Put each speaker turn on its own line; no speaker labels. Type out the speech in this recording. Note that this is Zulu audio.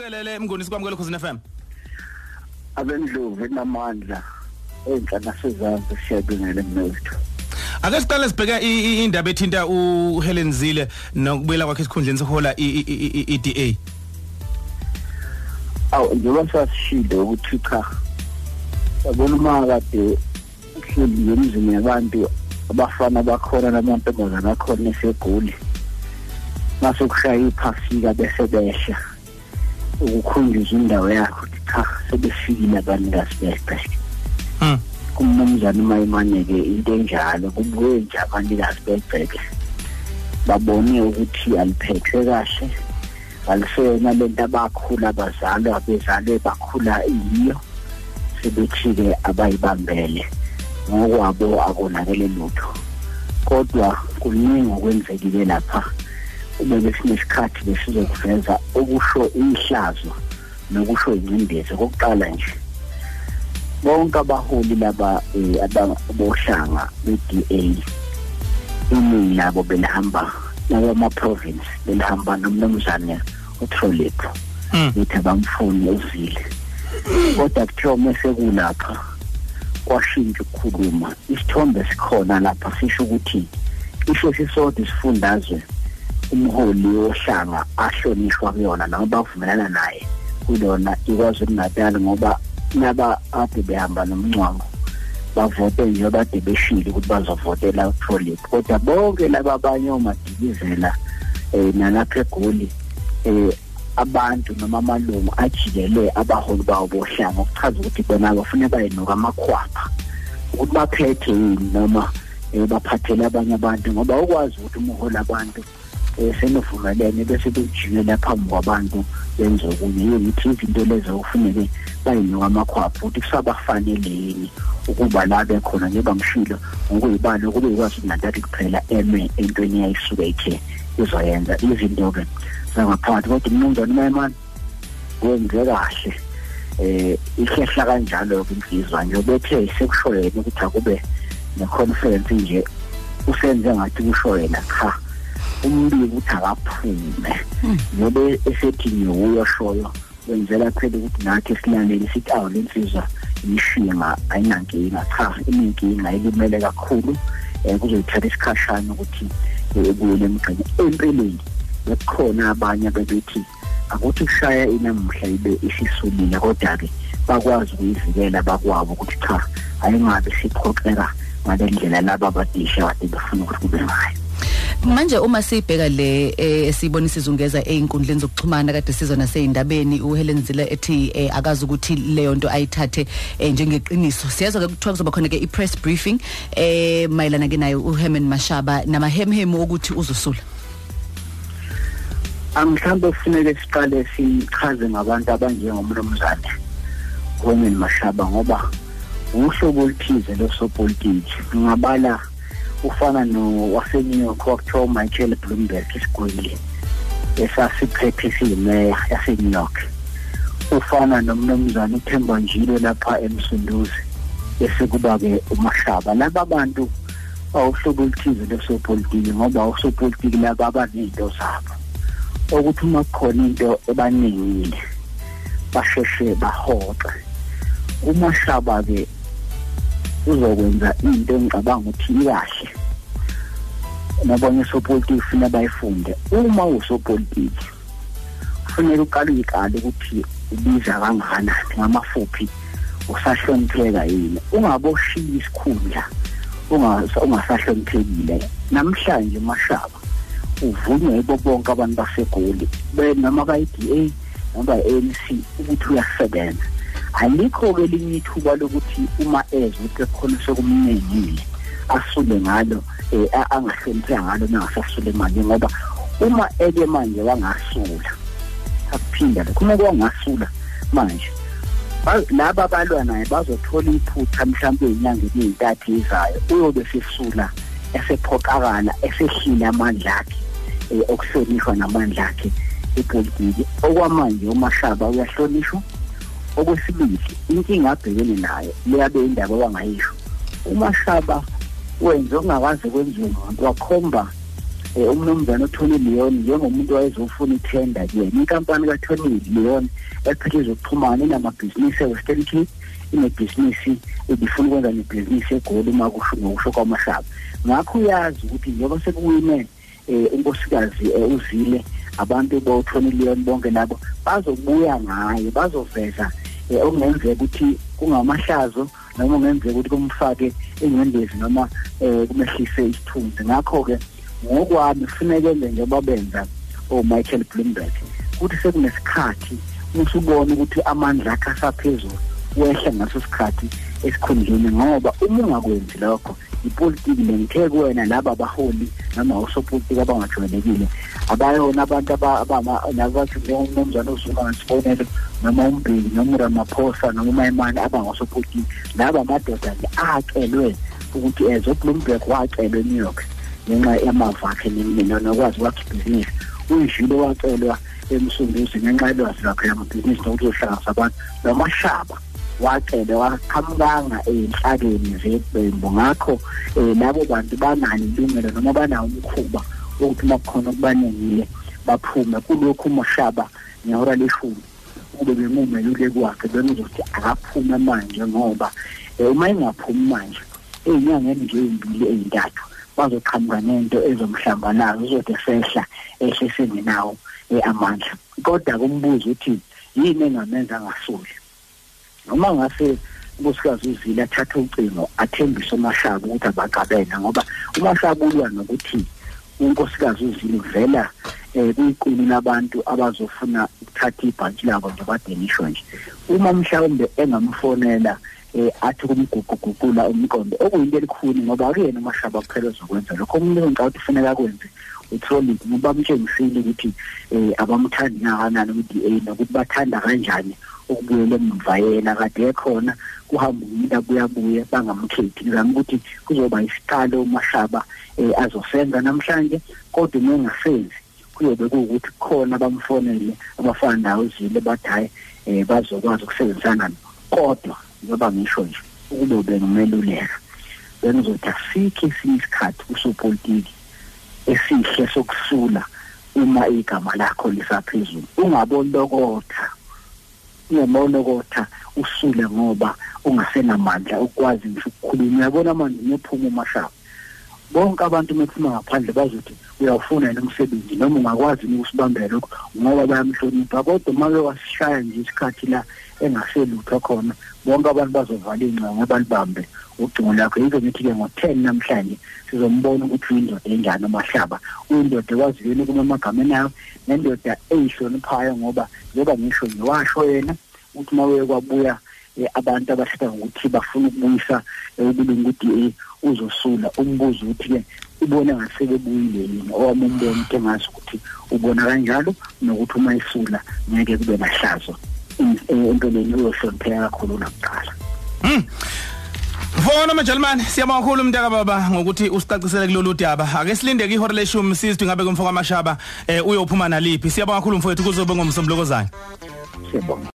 Bukelele mngoni sikwamukele khosini FM.
abendlovu enamandla enhla nasezantsi siyabingela mnotho
Ake siqale i- indaba ethinta uHelen Zille nokubuyela kwakhe esikhundleni sehola iDA.
awu njengoba sasishilo ukuthi cha yabona uma kade uhleli ngemizini yabantu abafana bakhona namantombazane akhona esegoli mase kushaya iphasika bese behla ukukhunjuzwa indawo yakho ukuthi cha sebefikile abanikazi beqe
Mm.
kumnumzane umayimane-ke into enjalo kubuye nje abanikazi begceke babone ukuthi aliphethwe kahle aliseyona lento abakhula bazalwa bezalwe bakhula yiyo sebethi-ke abayibambele. Ngokwabo akonakele lutho. Kodwa kuningi okwenzekile lapha. Ube besinesikhathi besizokuveza okusho ihlazo nokusho ingcindezi. Kokuqala nje bonke abaholi laba eh, abohlanga be-DA iningi labo belihamba nakwama-province belihamba nomnumzane utrolip
Mm.
lithi abamfuni uzile. Kodwa kuthiwa uma sekulapha kwashintsha ukukhuluma. Isithombe sikhona lapha sisho ukuthi isho sisodwa isifundazwe umholi wohlanga ahlonishwa kuyona noma bavumelana naye kulona ikwaZulu Natal ngoba laba ade behamba nomncwango bavote nje bade beshile ukuthi bazovotela uTrolip kodwa bonke laba abanye omadikizela eh nalapha eGoli eh abantu noma amalungu ajikele abaholi bawo bohlanga ukuchaza ukuthi bona bafuna bayinuka amakhwapha ukuthi baphethe yini noma eh, baphathele abanye abantu ngoba ukwazi ukuthi umuholi abantu eh senovumelene bese bejikela phambi kwabantu benze okunye yithi izinto lezo kufuneke bayinuka amakhwapha ukuthi kusabafanele yini ukuba la bekhona njengoba ngishilo ngokuyibalo kube ikwazi ukuthi nantathu kuphela eme entweni yayisuke ithe izoyenza. Izinto-ke zangaphakathi kodwa umnumzane umayimani wenze kahle eh ihlehla kanjalo-ke insizwa nje. Bethe sekusho yena ukuthi akube ne-conference nje usenze ngathi kusho yena cha. Umbiko ukuthi akaphume. Ngoba esethi ngiwuyoshoyo wenzela phela ukuthi nathi silalele sithi awu lensizwa yishinga ayinankinga. Cha inenkinga ilimele kakhulu um kuzoyithatha isikhashana ukuthi eh, ebuyele emgqini empeleni bekukhona abanye abebethi akuthi kushaya inamuhla ibe isisulile kodwa-ke bakwazi ukuyivikela bakwabo ukuthi cha ayingabe siphoxeka ngale ndlela laba abadisha kade befuna ukuthi kube ngayo.
Manje uma sibheka le eh, sibona isizungeza einkundleni zokuxhumana kade sizona naseyindabeni uHelen Zille ethi eh, akazi ukuthi leyo nto ayithathe eh, njengeqiniso. Siyazwa ke kuthiwa kuzoba khona ke i-press briefing eh mayelana ke naye uHerman Mashaba namahemhemu ukuthi uzosula.
Mhlawumbe kufuneke siqale sichaze ngabantu abanjengomnumzane Women Mashaba ngoba uhlobo oluthize losopolitiki ngingabala ufana no waseNew York wakuthiwa Michael Bloomberg isigwili esasiphethe siyimeya yaseNew York ufana nomnumzane uThemba Njilo lapha eMsunduzi bese kuba ke uMashaba laba bantu awuhlobo oluthize losopolitiki ngoba usopolitiki laba abanezinto zabo. Ukuthi uma kukhona into ebaningile basheshe bahoxe. Umashaba ke uzokwenza into engicabanga ukuthi ikahle. Nabonye sopolitiki funa bayifunde uma usopolitiki kufanele uqale uyikale ukuthi ubiza kangakanani ngamafuphi usahlonipheka yini. Ungaboshiya isikhundla ungasa- ungasahloniphekile. Namhlanje mashaba uvunywe yibo bonke abantu basegoli noma bayi-DA noma bayi-ANC ukuthi uyasebenza. Alikho-ke elinye ithuba lokuthi uma eza ukuthi ekhona sekumnengile asule ngalo um angahlonipheka ngalo nangasasule manje ngoba uma eke manje wangasula akuphinda lokho. Uma kwangasula manje ba- laba abalwa naye bazothola iphutha mhlawumbe ey'nyangeni ey'ntathu ezayo uyobe sesula esephoqakala esehlile amandla akhe um okuhlonishwa namandla akhe epolitiki okwamanje umashaba uyahlonishwa okwesibili inkinga abhekene nayo leyabe indaba wangayisho umashaba wenze okungakaze kwenziwe umuntu wakhomba eh, umnumzana uThoni Leon njengomuntu wayezofuna itender kuyena. Inkampani kaThoni Leon ephethe zokuxhumana inamabhizinisi eWestern Cape inebhizinisi ebifuna ukwenza nebhizinisi egoli uma kusho ngokusho kwamashaba ngakho uyazi ukuthi njengoba sekuwine eh unkosikazi eh, uzile abantu bo-Tony Leon bonke labo bazobuya ngaye bazoveza eh, okungenzeka ukuthi kungamahlazo noma kungenzeka ukuthi kumfake engcendezi noma eh, kumehlise isithunzi. Ngakho-ke ngokwami kufuneka enze njengoba benza o-Michael Bloomberg ukuthi sekunesikhathi usubona ukuthi amandla akhe asaphezulu wehla ngaso sikhathi esikhundleni ngoba uma ungakwenzi lokho ipolitiki lengithe kuwena laba abaholi noma osopolitiki abangajwayelekile abayona abantu nabathi njengomnumzane ozuma ngesibonelo noma umbeki noma uramaphosa noma umayimane abangosopolitiki laba amadoda nje acelwe ukuthi ezobloomberg wacelwe enew york ngenxa yamava akhe nokwazi kwakhe ibhizinisi. Uyijule wacelwa emsunduzi ngenxa yolwazi lwakhe yamabhizinisi nokuthi uzohlanganisa abantu nomashaba. Wacele waqhamukanga enhlakeni zeqembu ngakho eh labo bantu banalo ilungelo noma banawo umkhuba ukuthi makukhona okubaningile baphume. Kulokhu umashaba ngehora leshumi kube bemumelule kwakhe benizothi akaphume manje ngoba uma engaphumi manje ey'nyangeni nje ey'mbili ey'ntathu bazoqhamuka nento ezomhlambalazo uzode sehla ehle sengenawo amandla. Kodwa kumbuza ukuthi yini engamenza ngasuli noma ngase unkosikazi uzile athathe ucingo athembise umashaba ukuthi abaqabela ngoba umashaba ulwa nokuthi unkosikazi uzile uvela eh kuyiqulu labantu abazofuna ukuthatha ibhantshi labo nje badenishwe nje. Uma mhlawumbe engamfonela eh athi kumguguguqula umqondo okuyinto elikhulu ngoba akuyena umashaba kuphela ozokwenza lokho. Umuntu ngicabanga kufuneka kwenze uTholi ngoba mtshengisile ukuthi eh abamthandi kangakanani ku-DA nokuthi bathanda kanjani ukubuyela emva yena. Kade ekhona kuhamba umuntu abuyabuye bangamkhethi. Ngizama ukuthi kuzoba isiqalo umashaba eh, azosenza namhlanje kodwa uma engasenzi kuyobe kuwukuthi khona bamfonele abafana nawo uzile bathi hayi eh, bazokwazi ukusebenzisana kodwa njengoba ngisho nje ukube bengumeluleka bengizothi asikho esinye isikhathi kusopolitiki esihle sokusula uma igama lakho lisaphezulu. Ungabolokotha ungabolokotha usule ngoba ungasenamandla ukwazi ngisho ukukhuluma. Uyabona manje ngephuma umashaba. Bonke abantu mephuma ngaphandle bazothi uyawufuna yena umsebenzi noma ungakwazi ukusibambela lokho ngoba bayamhlonipha. Kodwa uma bewasishaya nje isikhathi la engaselutho khona bonke abantu bazovala iy'ncingo balibambe ucingo lakho. Yizo ngithi-ke ngo-ten namhlanje sizombona ukuthi uyindoda enjani amahlaba uyindoda ekwaziyo ukuma emagameni ayo nendoda eyihloniphayo ngoba njengoba ngisho ngiwasho yena ukuthi uma uye kwabuya um abantu abahlela ngokuthi bafuna ukubuyisa ubulungu u-d a uzosula. Umbuzo ukuthi-ke ubone ngasebebuyile yini? Owami umbono ukuthi engazi ukuthi ubona kanjalo nokuthi uma esula ngeke kube nahlazo empeleni uyohlonipheka kakhulu nakuqala.
Mfowethu majalmani siyabonga kakhulu umntaka baba ngokuthi usicacisele kulolu daba. Ake silinde ke ihora leshumi sizwe ngabe kumfoka amashaba eh uyophuma naliphi. Siyabonga kakhulu mfowethu kuzobe ngomsombuluko zayo
siyabonga.